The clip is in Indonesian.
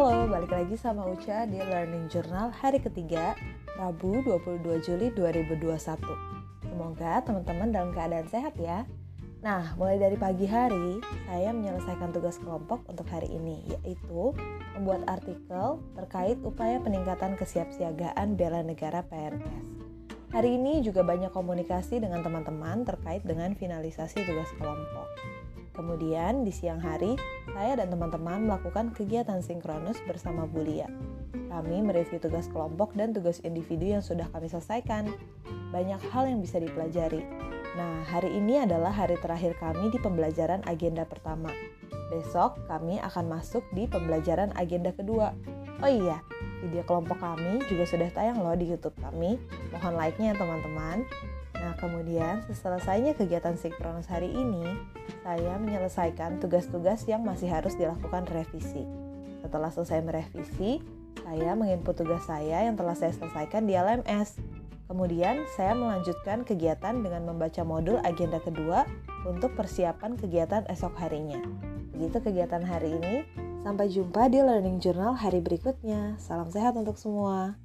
lagi sama Uca di Learning Journal hari ketiga, Rabu 22 Juli 2021. Semoga teman-teman dalam keadaan sehat ya. Nah, mulai dari pagi hari, saya menyelesaikan tugas kelompok untuk hari ini, yaitu membuat artikel terkait upaya peningkatan kesiapsiagaan bela negara PNS. Hari ini juga banyak komunikasi dengan teman-teman terkait dengan finalisasi tugas kelompok. Kemudian di siang hari, saya dan teman-teman melakukan kegiatan sinkronus bersama Bulia. Kami mereview tugas kelompok dan tugas individu yang sudah kami selesaikan. Banyak hal yang bisa dipelajari. Nah, hari ini adalah hari terakhir kami di pembelajaran agenda pertama. Besok kami akan masuk di pembelajaran agenda kedua. Oh iya, video kelompok kami juga sudah tayang loh di YouTube kami. Mohon like-nya ya teman-teman. Kemudian seselesainya kegiatan sinkronus hari ini, saya menyelesaikan tugas-tugas yang masih harus dilakukan revisi. Setelah selesai merevisi, saya menginput tugas saya yang telah saya selesaikan di LMS. Kemudian, saya melanjutkan kegiatan dengan membaca modul agenda kedua untuk persiapan kegiatan esok harinya. Begitu kegiatan hari ini. Sampai jumpa di Learning Journal hari berikutnya. Salam sehat untuk semua.